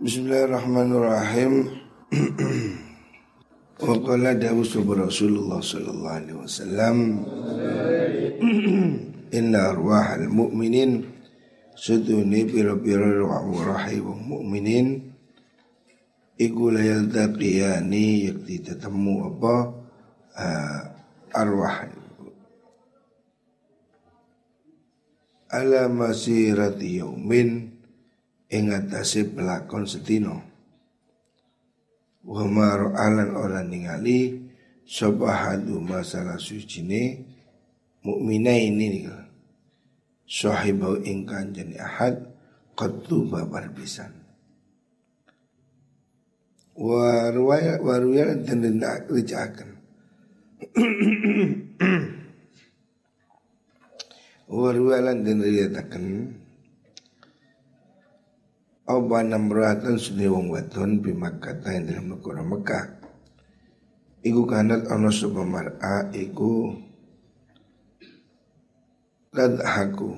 بسم الله الرحمن الرحيم وقال داوود رسول الله صلى الله عليه وسلم إن أرواح المؤمنين سدوني بربير وراحي المؤمنين إيقو لا يلتقياني يكتي تتمو أبا أرواح على مسيرة يومين ing atase pelakon setino wa alan ora ningali sapa masalah sucine mukmina ini sahibau ing kanjeng ahad qattu babar pisan. Wa ruwaya wa ruwaya dan ricakan wa ruwaya Apa namratan suni wong wadon bimakkah yang dalam negara Mekah. Iku kanat ana sapa mar'a iku tadhaku.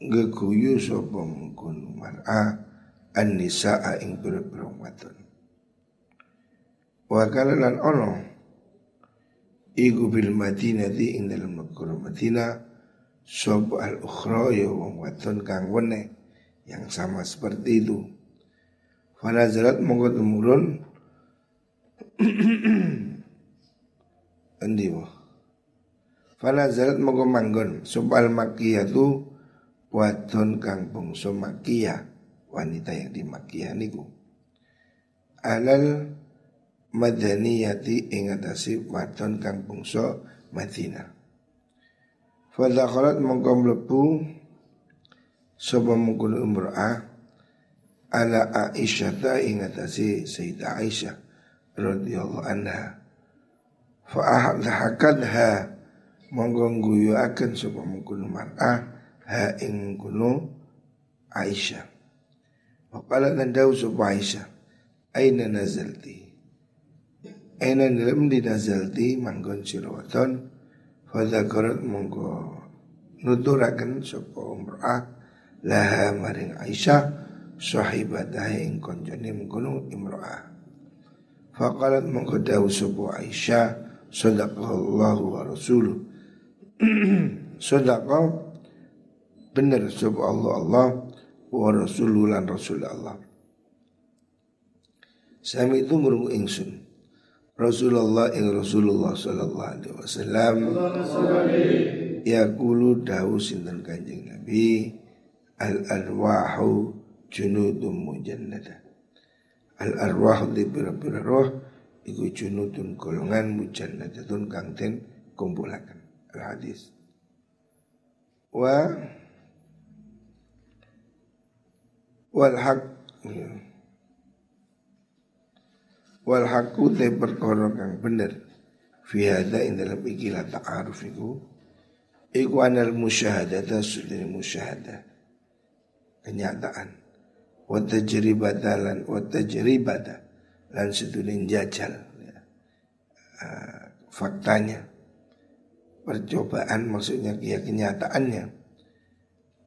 Geguyu sapa mungkun mar'a an-nisaa ing pira-pira wadon Wa kana lan ana iku bil Madinah ing dalam negara Madinah sapa al-ukhra ya wong wadon kang weneh yang sama seperti itu. Fanazalat monggo temurun. Endi wa Fanazalat monggo manggon. Supal makiyah tu Wadon kang bungso makiyah Wanita yang di makiyah niku. Alal madaniyati ingatasi wadon kang bungso Madinah. Fadakhalat monggo mlebu Sopo mengkono umra'ah ala Aisyah ta ingatasi Sayyidah Aisyah radhiyallahu anha. Fa ahadhakadha monggo akan sapa mengkono mar'ah ha ing kono Aisyah. Wa qala dan dawu sapa Aisyah aina nazalti? Aina dalam di nazalti? manggon sirawaton. Fa dzakarat monggo nuturaken sapa umra'ah laha maring Aisyah sahibatah ing konjone mengkono imro'ah. Faqalat mongko dawu sapa Aisyah sadaqallahu wa rasuluh. Sadaqa bener sapa Allah Allah wa rasuluh lan rasul Sami itu ngurungu ingsun. Rasulullah ing Rasulullah sallallahu alaihi wasallam Ya kulu dawu sinten Kanjeng Nabi al arwahu junudun mujannada. Al arwah di pira-pira roh iku junudun golongan mujannadatun kang den kumpulaken. Al hadis wa wal haq ya. wal haqqu te perkara kang bener. Fi hada ing dalam ikilah ta'aruf iku. Iku anal musyahadata sudri musyahadah kenyataan. Wa tajribata lan wa tajribata lan sedunin jajal ya. uh, faktanya. Percobaan maksudnya ya kenyataannya.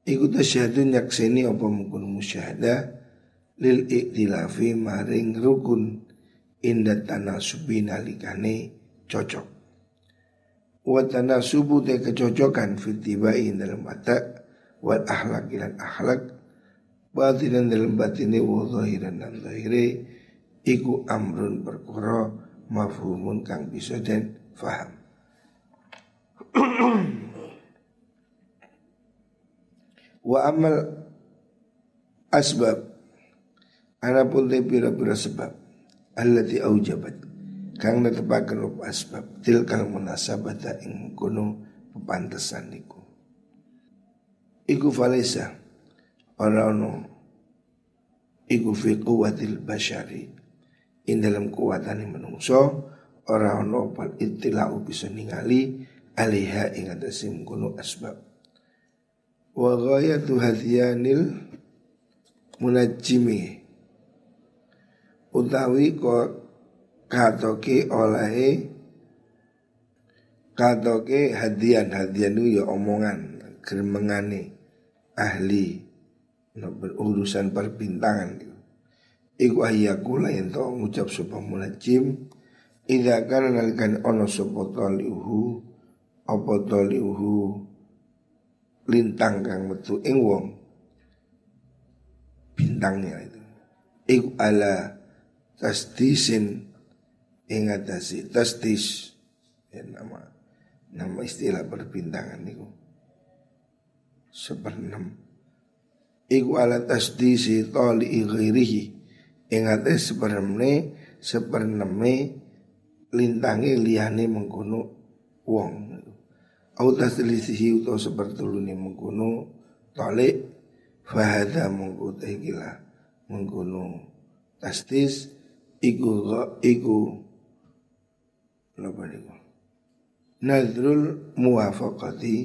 Ikut tasyahadu nyakseni apa mungkin musyahada lil iktilafi maring rukun. Inda tanasubi nalikane cocok. Wa tanasubu te kecocokan fitibai dalam mata wal ahlak ilan ahlak batinan dalam batine wa dan zahire iku amrun perkara mafhumun kang bisa dan faham. Wa amal asbab anapun te pira-pira sebab allati aujabat kang netepaken up asbab tilkal munasabata ing kono pepantesan niku. Iku falesa Ora ono. Iku fi kuwatil basyari. In dalam kuwatan menungso ora ono pal ittilau bisa ningali alaiha ing atase mengkono asbab. Wa ghayatu hadhiyanil munajjimi. Utawi kok katoke olahe katoke hadian hadian ya omongan germengane ahli urusan perbintangan. Itu. Iku ayyakula yang tau ngucap sopa munajim Ida kana nalikan ono sopa taliuhu Apa taliuhu Lintang kang metu ing wong. Bintangnya itu. Iku ala tasdisin Ing atasi tasdis. Ya, Nama Nama istilah perbintangan itu Seperenam Iku ala tasdisi tali ghairihi Ingat seperemne seperneme lintangi liyane mengkono wong. Au taslisihi utawa sepertulune mengkono talik fahada mengko gila mengkono tastis iku iku napa niku? Nadrul muwafaqati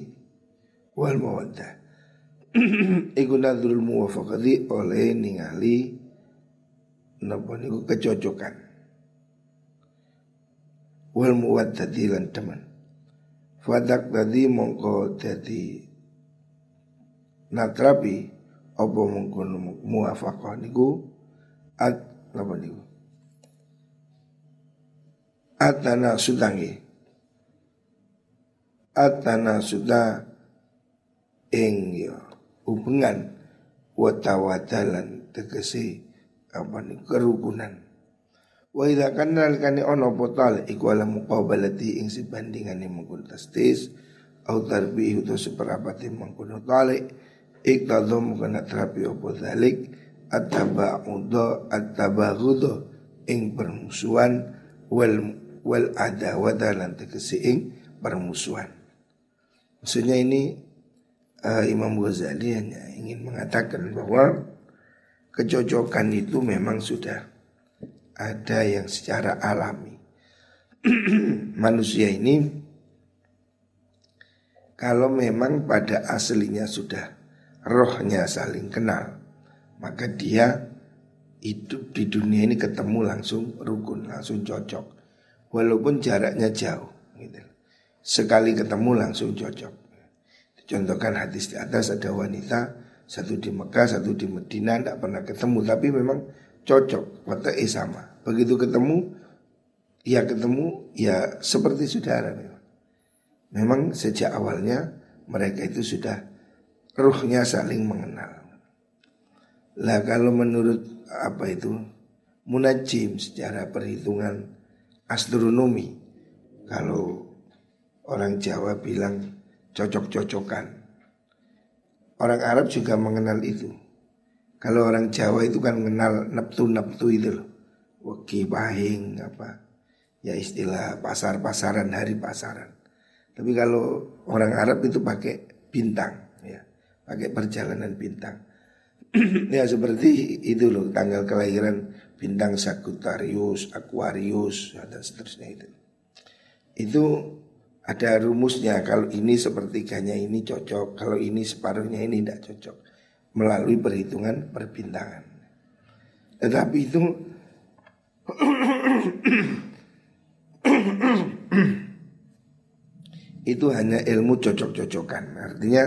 wal mawaddah iku nadrul muwafaqati oleh ningali napa niku kecocokan. Wal muwaddati lan teman. Fadak tadi mongko dadi natrapi apa mongko muwafaqah niku? At napa niku? Atana sudangi atana sudah ing ya hubungan watawadalan tegese apa nih kerukunan. Wa idza kana kani ono potal iku ala muqabalati ing sibandingane mengkon tastis au tarbi itu seperapati mengkono tali iktadom kana terapi opo dalik at-taba'udha at-tabaghudha ing permusuhan wal wal adawata lan tegese ing permusuhan. Maksudnya ini uh, Imam Ghazali hanya ingin mengatakan bahwa kecocokan itu memang sudah ada yang secara alami. Manusia ini kalau memang pada aslinya sudah rohnya saling kenal, maka dia hidup di dunia ini ketemu langsung rukun, langsung cocok. Walaupun jaraknya jauh. Gitu. Sekali ketemu langsung cocok. Contohkan hadis di atas ada wanita satu di Mekah, satu di Medina, tidak pernah ketemu, tapi memang cocok, wataknya sama. Begitu ketemu, ya ketemu, ya seperti saudara memang. Memang sejak awalnya mereka itu sudah ruhnya saling mengenal. Lah kalau menurut apa itu munajim secara perhitungan astronomi, kalau orang Jawa bilang cocok-cocokan, Orang Arab juga mengenal itu. Kalau orang Jawa itu kan mengenal neptu-neptu itu loh. Waki pahing apa. Ya istilah pasar-pasaran, hari pasaran. Tapi kalau orang Arab itu pakai bintang ya. Pakai perjalanan bintang. ya seperti itu loh tanggal kelahiran bintang Sagittarius, Aquarius dan seterusnya itu. Itu ada rumusnya kalau ini sepertiganya ini cocok, kalau ini separuhnya ini tidak cocok melalui perhitungan perbintangan. Tetapi itu itu hanya ilmu cocok-cocokan. Artinya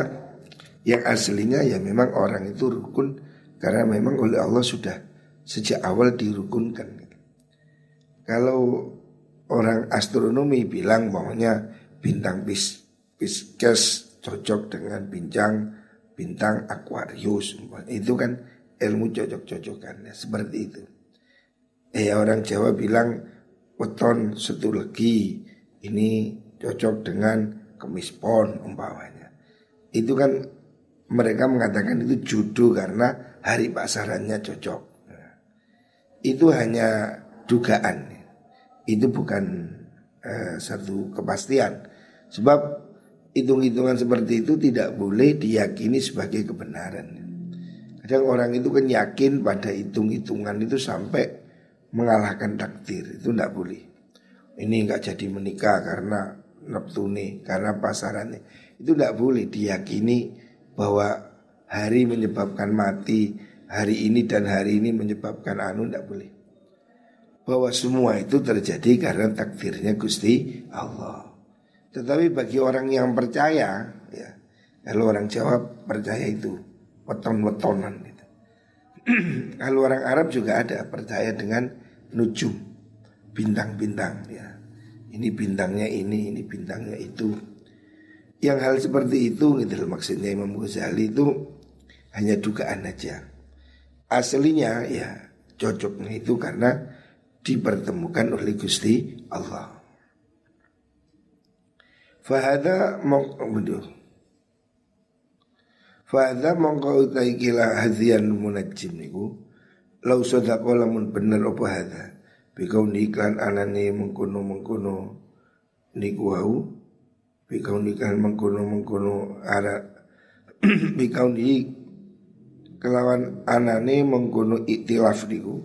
yang aslinya ya memang orang itu rukun karena memang oleh Allah sudah sejak awal dirukunkan. Kalau orang astronomi bilang maunya bintang pis Pisces cocok dengan bintang bintang Aquarius itu kan ilmu cocok-cocokan seperti itu. Eh orang Jawa bilang weton satu lagi ini cocok dengan kemis pon umpamanya. Itu kan mereka mengatakan itu judo karena hari pasarannya cocok. Itu hanya dugaan. Itu bukan uh, satu kepastian. Sebab hitung-hitungan seperti itu tidak boleh diyakini sebagai kebenaran. Kadang orang itu kan yakin pada hitung-hitungan itu sampai mengalahkan takdir. Itu tidak boleh. Ini nggak jadi menikah karena Neptune, karena pasarannya. Itu tidak boleh diyakini bahwa hari menyebabkan mati, hari ini dan hari ini menyebabkan anu tidak boleh. Bahwa semua itu terjadi karena takdirnya Gusti Allah. Tetapi bagi orang yang percaya, ya, kalau orang Jawa percaya itu weton-wetonan itu. Kalau orang Arab juga ada percaya dengan nujum, bintang-bintang ya. Ini bintangnya ini, ini bintangnya itu. Yang hal seperti itu gitu maksudnya Imam Ghazali itu hanya dugaan aja. Aslinya ya cocoknya itu karena dipertemukan oleh Gusti Allah. Fahada mongko Fahada mongko utai kila hadian munajim niku Lau sodako lamun bener apa hada Bikau niklan anane mengkono mengkono niku wau Bikau niklan mengkono mengkono ara Bikau ni kelawan anane mengkono iktilaf niku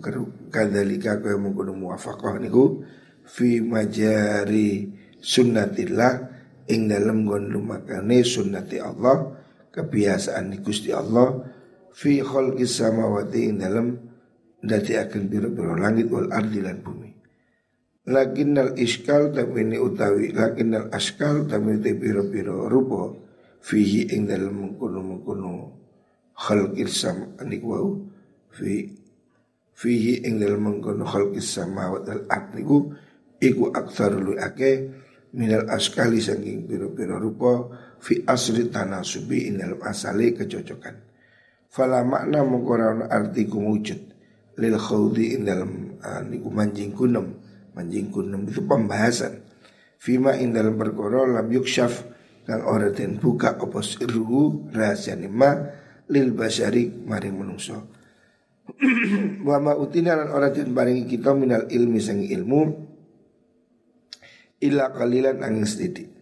kadalika kaya mengkono muwafaqah niku fi majari sunnatillah ing dalem gon lumakane sunnati Allah kebiasaan Gusti Allah fi khalqis samawati ing dalem dadi akan biro-biro langit wal ardi lan bumi. Lakinnal iskal tapi utawi lakinnal askal tapi ini biro-biro rupa fihi ing dalem mengkono mengkono khalqil sam anik wau fi fihi ing dalem mengkono khalqis samawat al ard niku iku aktsarul ake minal askali saking piro-piro rupa fi asri tanasubi ing dalam asali kecocokan. Fala makna mengkoran arti kumujud. Lil khawdi ing dalam uh, niku manjing kunem. Manjing kunem itu pembahasan. Fima ing dalam perkara lam yuksyaf kang ora den buka apa sirru rahasia ma lil basyari maring menungso wa ma utina lan ora den paringi kita minal ilmi sang ilmu illa qalilan angin sedikit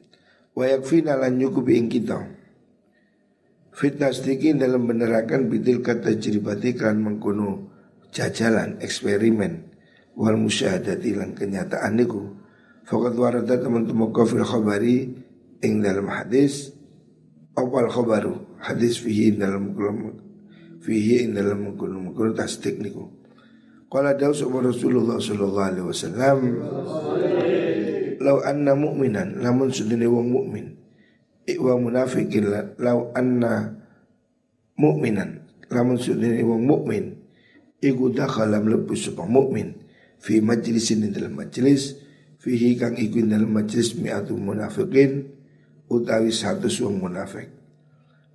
wa yakfina lan nyukupi ing kita. Fitnah sedikit dalam benerakan bitil kata jiribati kan mengkuno jajalan eksperimen wal musyahadati lan kenyataan niku. Fakat warada teman-teman kafir khabari ing dalam hadis awal khabaru hadis fihi dalam kulum fihi ing dalam mengkuno mengkuno tasdik niku. Qala dawu Rasulullah sallallahu alaihi wasallam Lau anna mu'minan Namun sedini wong mukmin Iwa munafikin Lau anna mu'minan Namun sedini wong mukmin Iku dakhalam lebu sepa mukmin Fi majlisin dalam majlis Fihi kang iku dalam majlis Mi'atu munafikin Utawi satu wong munafik.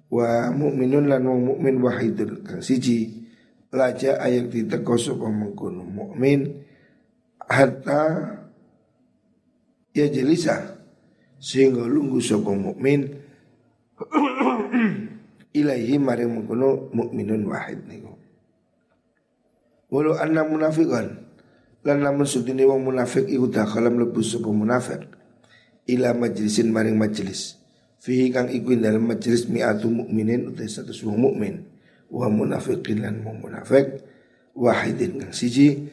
Wa mukminun lan wong mukmin wahidun kang siji laja ayat diteko sapa mengkono mukmin hatta ya jelisa sehingga lunggu sapa mukmin. Ilahi maring mengkono mukminun wahid niku walau anna munafiqan lan lamun sudine wong munafik iku dakhalam lebu sapa munafik. Ila majlisin maring majlis. Fihi kang iku dalam majelis mi'atu mukminin utai satu wong mukmin. Wa munafiqin lan wong munafik wahidin kang siji.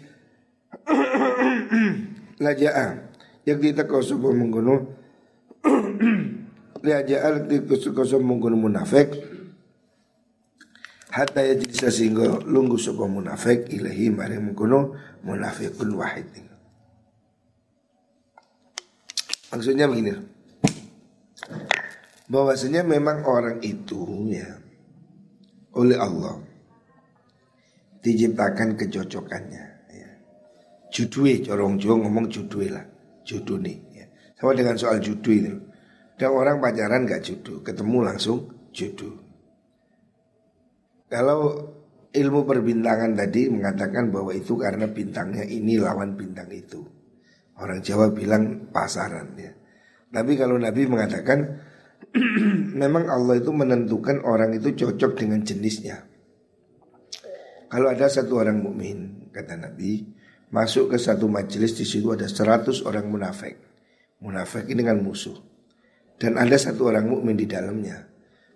Lajaa kita kau sapa mengkono kita kau sapa mengkono munafik. Hatta ya jadi sehingga lunggu sapa munafik ilahi mari mengkono munafikun wahid. Maksudnya begini. Bahwasanya memang orang itu ya oleh Allah diciptakan kecocokannya ya. Judui corong jo ngomong judui lah judu nih ya. sama dengan soal judu itu dan orang pacaran gak judu ketemu langsung judu kalau ilmu perbintangan tadi mengatakan bahwa itu karena bintangnya ini lawan bintang itu orang Jawa bilang pasaran ya tapi kalau Nabi mengatakan memang Allah itu menentukan orang itu cocok dengan jenisnya. Kalau ada satu orang mukmin, kata Nabi, masuk ke satu majelis di situ ada seratus orang munafik. Munafik ini dengan musuh. Dan ada satu orang mukmin di dalamnya.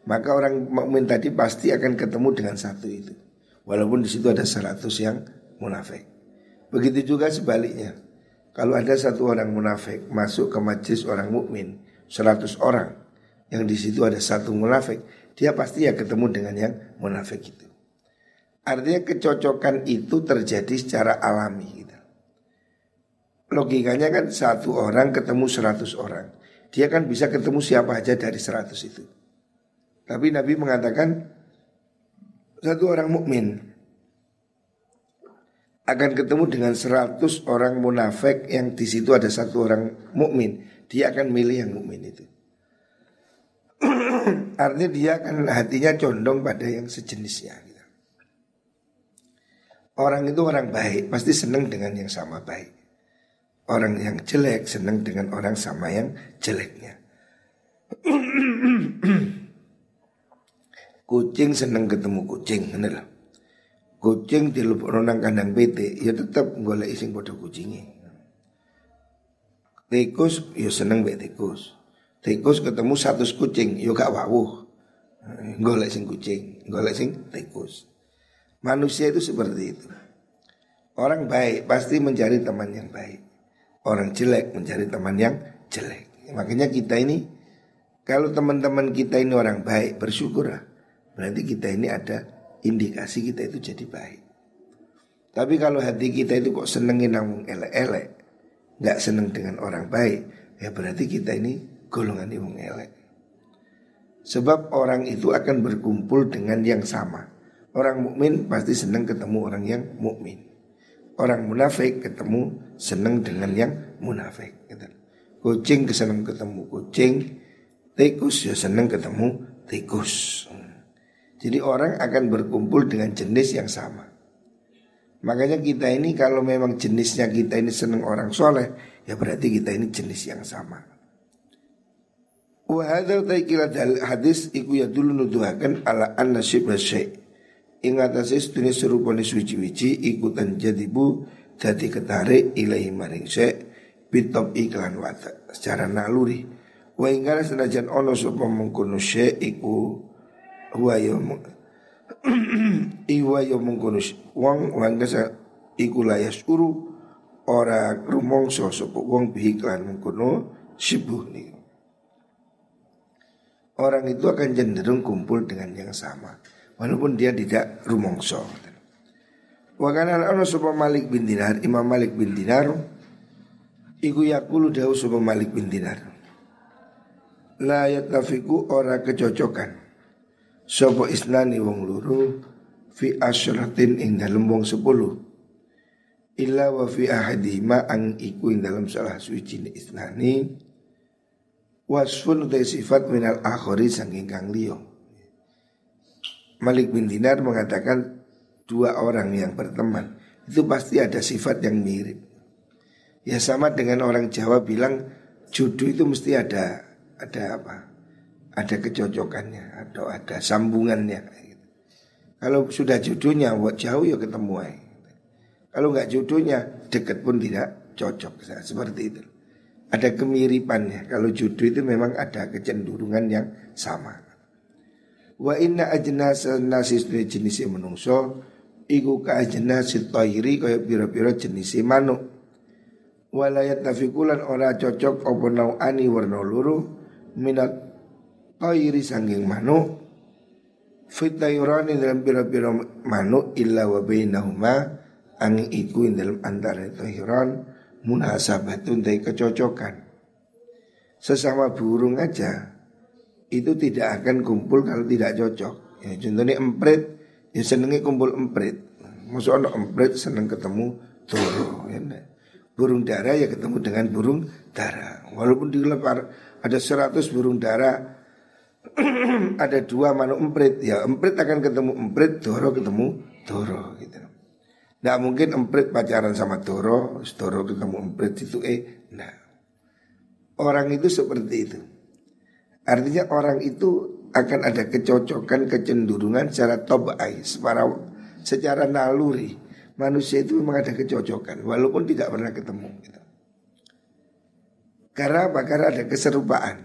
Maka orang mukmin tadi pasti akan ketemu dengan satu itu. Walaupun di situ ada seratus yang munafik. Begitu juga sebaliknya. Kalau ada satu orang munafik masuk ke majelis orang mukmin, seratus orang, yang di situ ada satu munafik, dia pasti ya ketemu dengan yang munafik itu. Artinya kecocokan itu terjadi secara alami. Logikanya kan satu orang ketemu seratus orang. Dia kan bisa ketemu siapa aja dari seratus itu. Tapi Nabi mengatakan satu orang mukmin akan ketemu dengan 100 orang munafik yang di situ ada satu orang mukmin, dia akan milih yang mukmin itu. Artinya dia akan hatinya condong pada yang sejenisnya. Gitu. Orang itu orang baik pasti senang dengan yang sama baik. Orang yang jelek senang dengan orang sama yang jeleknya. kucing senang ketemu kucing, bener Kucing di nang kandang PT, ya tetap golek ising pada kucingnya. Tikus ya seneng mbek tikus. Tikus ketemu satu kucing, ya gak wawuh. Golek sing kucing, golek sing tikus. Manusia itu seperti itu. Orang baik pasti mencari teman yang baik. Orang jelek mencari teman yang jelek. Makanya kita ini kalau teman-teman kita ini orang baik bersyukurlah. Berarti kita ini ada indikasi kita itu jadi baik. Tapi kalau hati kita itu kok senengin namun elek-elek, nggak seneng dengan orang baik, ya berarti kita ini golongan yang elek. Sebab orang itu akan berkumpul dengan yang sama. Orang mukmin pasti senang ketemu orang yang mukmin. Orang munafik ketemu senang dengan yang munafik. Gitu. Kucing kesenang ketemu kucing, tikus ya senang ketemu tikus. Jadi orang akan berkumpul dengan jenis yang sama. Makanya kita ini kalau memang jenisnya kita ini senang orang soleh, ya berarti kita ini jenis yang sama. Wahada taikilat hadis iku ya dulu nuduhakan ala an nasib Ingat asis dunia serupane suci-wici ikutan jadi bu jadi ketarik ilahi maring se bitop iklan wata secara naluri. Wa ingkara senajan ono sapa mengkono se iku huwa yo iwa yo mengkono wong wong kasa iku layas uru ora rumongso sapa wong bihiklan mengkono sibuh nih. Orang itu akan cenderung kumpul dengan yang sama walaupun dia tidak rumongso. Wa kana ana sapa Malik bin Dinar, Imam Malik bin Dinar iku yakulu dawu sapa Malik bin Dinar. La yatafiku ora kecocokan. Sapa isnani wong luru fi asyratin ing dalem wong sepuluh. Illa wa fi ahadihima ang iku ing dalam salah suci isnani wasfun utai sifat minal akhori sangking kang liyo Malik bin Dinar mengatakan dua orang yang berteman itu pasti ada sifat yang mirip. Ya sama dengan orang Jawa bilang jodoh itu mesti ada ada apa? Ada kecocokannya atau ada sambungannya. Kalau sudah jodohnya buat jauh ya ketemu. Kalau nggak jodohnya dekat pun tidak cocok seperti itu. Ada kemiripannya. Kalau jodoh itu memang ada kecenderungan yang sama. Wa inna ajnas nasis duwe jenis menungso iku ka ajnas tayri kaya pira-pira jenis manuk. Walayat nafikulan ora cocok apa ani warna luru minat tayri sanging manuk fitayrani dalam pira-pira manuk illa wa bainahuma angin iku dalam antara tayran munasabatun dari kecocokan. Sesama burung aja itu tidak akan kumpul kalau tidak cocok. Ya, contohnya emprit, ya senengnya kumpul emprit. Maksud anak emprit seneng ketemu toro. Ya, burung dara ya ketemu dengan burung dara. Walaupun di lepar ada seratus burung dara, ada dua manuk emprit. Ya emprit akan ketemu emprit, toro ketemu toro gitu. Nah mungkin emprit pacaran sama toro, toro ketemu emprit itu eh. Nah orang itu seperti itu. Artinya orang itu akan ada kecocokan, kecenderungan secara tobai, secara, secara naluri. Manusia itu memang ada kecocokan, walaupun tidak pernah ketemu. Gitu. Karena apa? Karena ada keserupaan.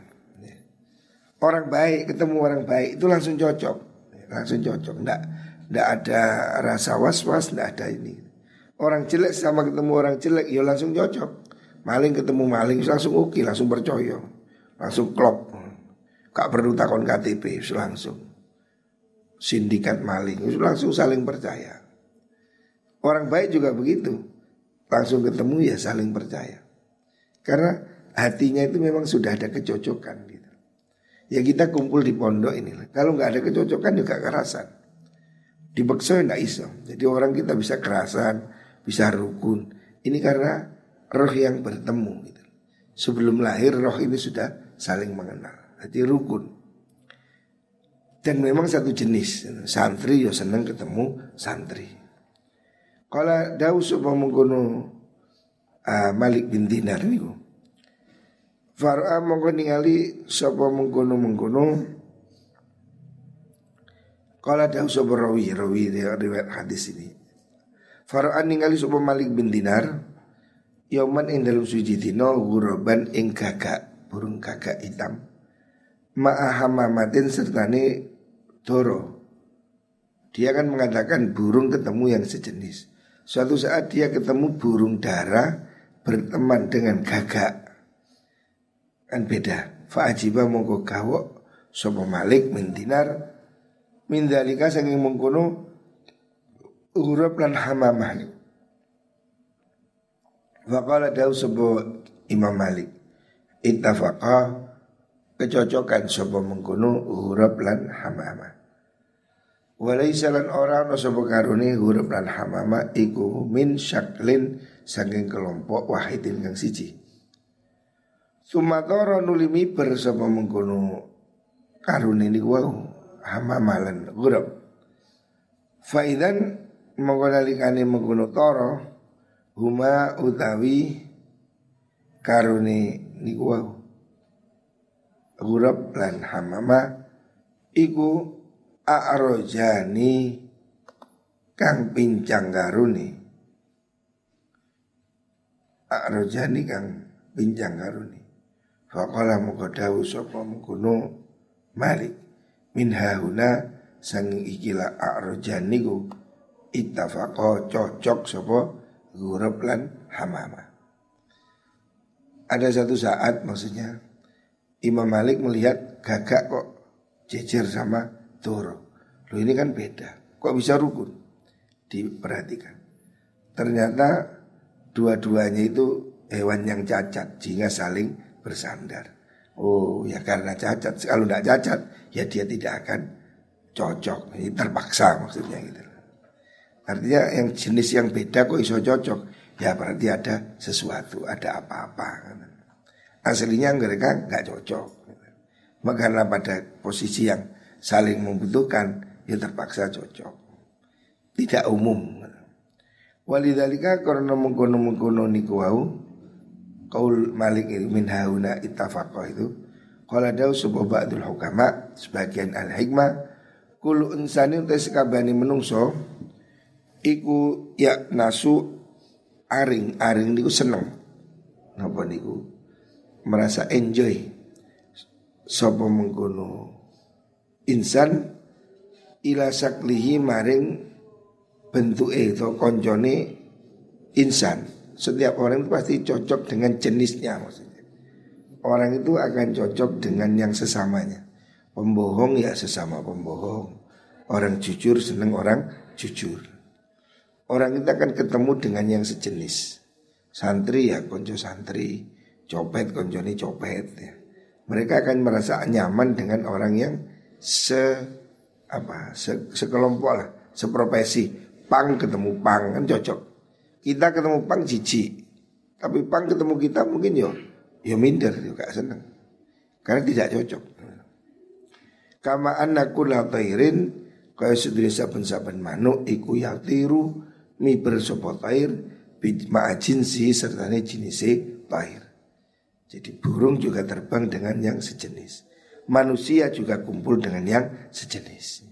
Orang baik ketemu orang baik itu langsung cocok, langsung cocok. Nggak, nggak ada rasa was-was, nggak ada ini. Orang jelek sama ketemu orang jelek, ya langsung cocok. Maling ketemu maling langsung oke, langsung percaya, langsung klop. Gak perlu takon KTP langsung. Sindikat maling langsung saling percaya. Orang baik juga begitu. Langsung ketemu ya saling percaya. Karena hatinya itu memang sudah ada kecocokan gitu. Ya kita kumpul di pondok ini Kalau nggak ada kecocokan juga kerasan. Dibekso nggak iso. Jadi orang kita bisa kerasan bisa rukun. Ini karena roh yang bertemu gitu. Sebelum lahir roh ini sudah saling mengenal. Jadi rukun. Dan memang satu jenis. Santri ya seneng ketemu santri. Kalau dawu sapa mengkono uh, Malik bin Dinar niku Far'a mongko ningali sapa mengkono mengkono Kala dawu sapa rawi rawi riwayat hadis ini. Far'a ningali sapa Malik bin Dinar Yoman ing dalam suci dino Guroban ing gagak Burung gagak hitam Ma'ahamamatin sertane Doro. Dia akan mengatakan burung ketemu yang sejenis. Suatu saat dia ketemu burung dara Berteman dengan gagak. Kan beda. Fa'ajiba mongko gawok Sopo malik mendinar Mindalika sanging mengkono Huruf lan hamamah Faqala dawu sopo Imam Malik. Ittafaqa kecocokan sapa mengkono huruf lan hamama. Walaisa lan ora ana sapa karone huruf lan hamama iku min syaklin saking kelompok wahidin kang siji. Sumatoro nulimi ber sapa mengkono karone niku wau hamama lan huruf. Faidan mengkonalikane mengkono toro huma utawi karone niku wau Gurab lan hamama Iku a'rojani Kang pincang garuni A'rojani kang pincang garuni Faqala muka dawu sopa mukunu Malik Min hahuna sanging ikila a'rojani ku Ittafaqo cocok sopa Gurab lan hamama. Ada satu saat maksudnya Imam Malik melihat gagak kok jejer sama toro. Loh ini kan beda. Kok bisa rukun? Diperhatikan. Ternyata dua-duanya itu hewan yang cacat sehingga saling bersandar. Oh ya karena cacat. Kalau tidak cacat ya dia tidak akan cocok. Ini terpaksa maksudnya gitu. Artinya yang jenis yang beda kok iso cocok. Ya berarti ada sesuatu, ada apa-apa. Aslinya mereka nggak cocok. Karena pada posisi yang saling membutuhkan, ya terpaksa cocok. Tidak umum. Walidalika karena mengkono mengkono niku wau kaul Malik min hauna ittafaqah itu Kala dawu sebuah ba'dul hukama Sebagian al-hikmah Kulu insani utai sekabani menungso Iku ya nasu Aring Aring niku seneng Napa niku merasa enjoy sapa mengkono insan ila saklihi maring bentuke to koncone insan. Setiap orang itu pasti cocok dengan jenisnya maksudnya. Orang itu akan cocok dengan yang sesamanya. Pembohong ya sesama pembohong. Orang jujur seneng orang jujur. Orang kita akan ketemu dengan yang sejenis. Santri ya konco santri copet konjoni copet ya. Mereka akan merasa nyaman dengan orang yang se apa se, sekelompok lah, seprofesi. Pang ketemu pang kan cocok. Kita ketemu pang cici, tapi pang ketemu kita mungkin yo yo minder juga seneng. Karena tidak cocok. Kama annaku la tairin kaya sediri saben-saben manuk iku tiru mi bersopo tair ma'a jinsi serta jinisi tair. Jadi burung juga terbang dengan yang sejenis. Manusia juga kumpul dengan yang sejenis.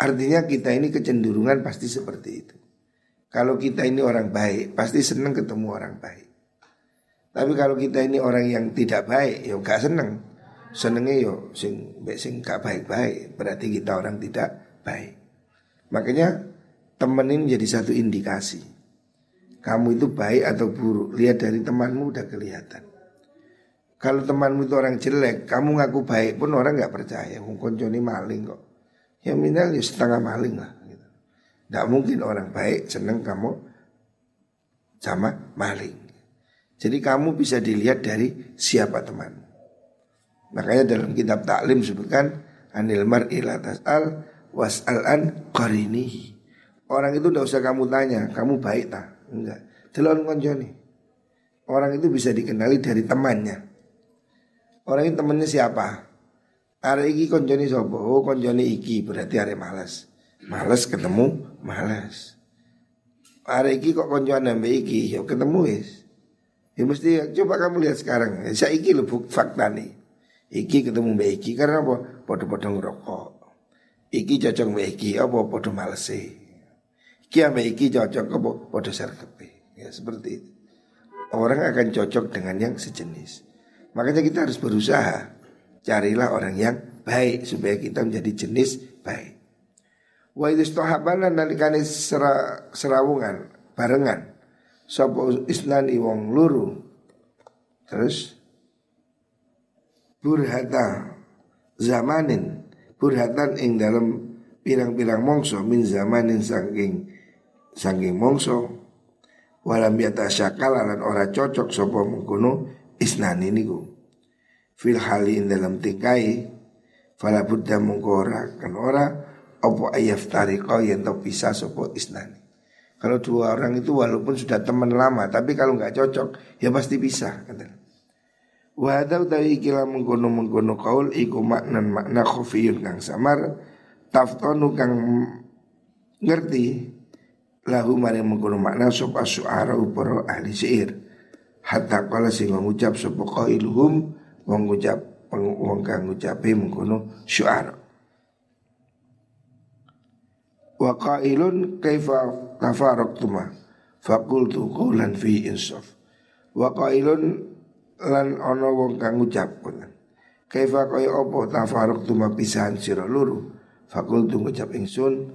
Artinya kita ini kecenderungan pasti seperti itu. Kalau kita ini orang baik, pasti senang ketemu orang baik. Tapi kalau kita ini orang yang tidak baik, ya gak seneng. Senengnya yo sing sing gak baik-baik, berarti kita orang tidak baik. Makanya temenin jadi satu indikasi kamu itu baik atau buruk? Lihat dari temanmu udah kelihatan. Kalau temanmu itu orang jelek kamu ngaku baik pun orang nggak percaya. Mungkin maling kok. Ya minimal ya setengah maling lah gitu. Gak mungkin orang baik seneng kamu sama maling. Jadi kamu bisa dilihat dari siapa teman makanya dalam kitab taklim sebutkan anil mar'i tas'al was'al an qarinihi. Orang itu tidak usah kamu tanya, kamu baik tak? Enggak. Delon konjoni. Orang itu bisa dikenali dari temannya. Orang ini temannya siapa? Are iki konjoni sopo? Oh konjoni iki berarti are malas. Malas ketemu malas. Are iki kok konjoni ambek iki? Ya ketemu wis. Ya mesti coba kamu lihat sekarang. Saya iki lho fakta nih. Iki ketemu mbak iki karena apa? Podo-podo ngerokok. Iki cocok mbak iki apa podo males sih. Ambek iki cocok apa podo serkepe. Ya seperti itu. Orang akan cocok dengan yang sejenis. Makanya kita harus berusaha carilah orang yang baik supaya kita menjadi jenis baik. Wa istohabana nalikane sera, serawungan barengan sapa isnani wong luru terus burhata zamanin burhatan ing dalam pirang-pirang mongso min zamanin saking saking mongso. Walam yata syakal lan ora cocok sapa mengkono isnani niku. Fil halin dalam tingkai fala buddha mungko kan ora opo ayaf tariqa yang tau pisah sapa isnani. Kalau dua orang itu walaupun sudah teman lama tapi kalau nggak cocok ya pasti pisah kata Wa hadau kila mengkono mengkono kaul iku maknan makna khofiyun kang samar taftonu kang ngerti lahu mari mengkono makna sop asyuara upara ahli syair. Hatta kala sing ngucap sop qailuhum wong ngucap wong kang ngucape mengkono syuara wa qailun kaifa tafaraqtuma faqultu qawlan fi insaf. Wa qailun lan ana wong kang ngucap kaifa kaya apa tafaruk tuma pisahan sira luru fakul tu ngucap ingsun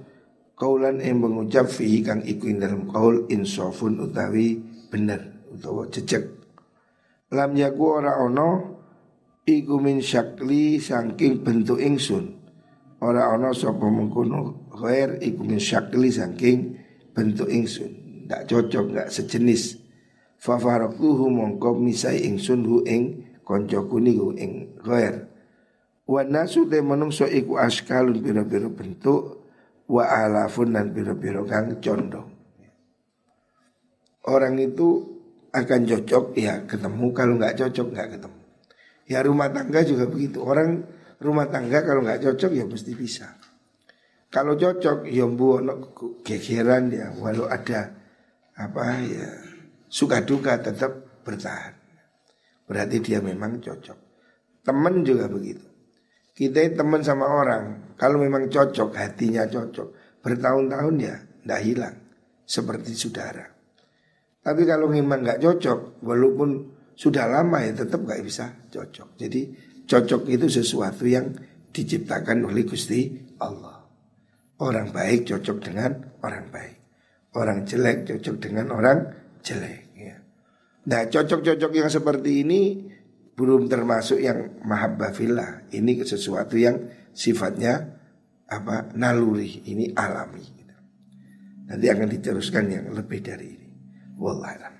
kaulan ing mengucap fi kang iku ing dalam kaul insafun utawi bener utawa cecek lam yaku ora ono iku min syakli saking bentuk ingsun. Ora ono sapa mengkono khair iku min syakli saking bentuk ingsun. Ndak cocok ndak sejenis. Fa faraktuhu mongko misai ingsun hu ing koncoku niku ing khair wa nasu te manungsa iku askalun pira-pira bentuk wa alafun dan pira-pira kang condong. Orang itu akan cocok ya ketemu kalau nggak cocok nggak ketemu. Ya rumah tangga juga begitu. Orang rumah tangga kalau nggak cocok ya mesti bisa. Kalau cocok ya buat gegeran ya walau ada apa ya suka duka tetap bertahan. Berarti dia memang cocok. Teman juga begitu. Kita teman sama orang, kalau memang cocok, hatinya cocok, bertahun-tahun ya tidak hilang, seperti saudara. Tapi kalau memang nggak cocok, walaupun sudah lama ya tetap nggak bisa cocok. Jadi cocok itu sesuatu yang diciptakan oleh Gusti Allah. Orang baik cocok dengan orang baik. Orang jelek cocok dengan orang jelek. Ya. Nah cocok-cocok yang seperti ini belum termasuk yang mahabbah fillah. Ini sesuatu yang sifatnya apa naluri, ini alami. Nanti akan diteruskan yang lebih dari ini. Wallahualam.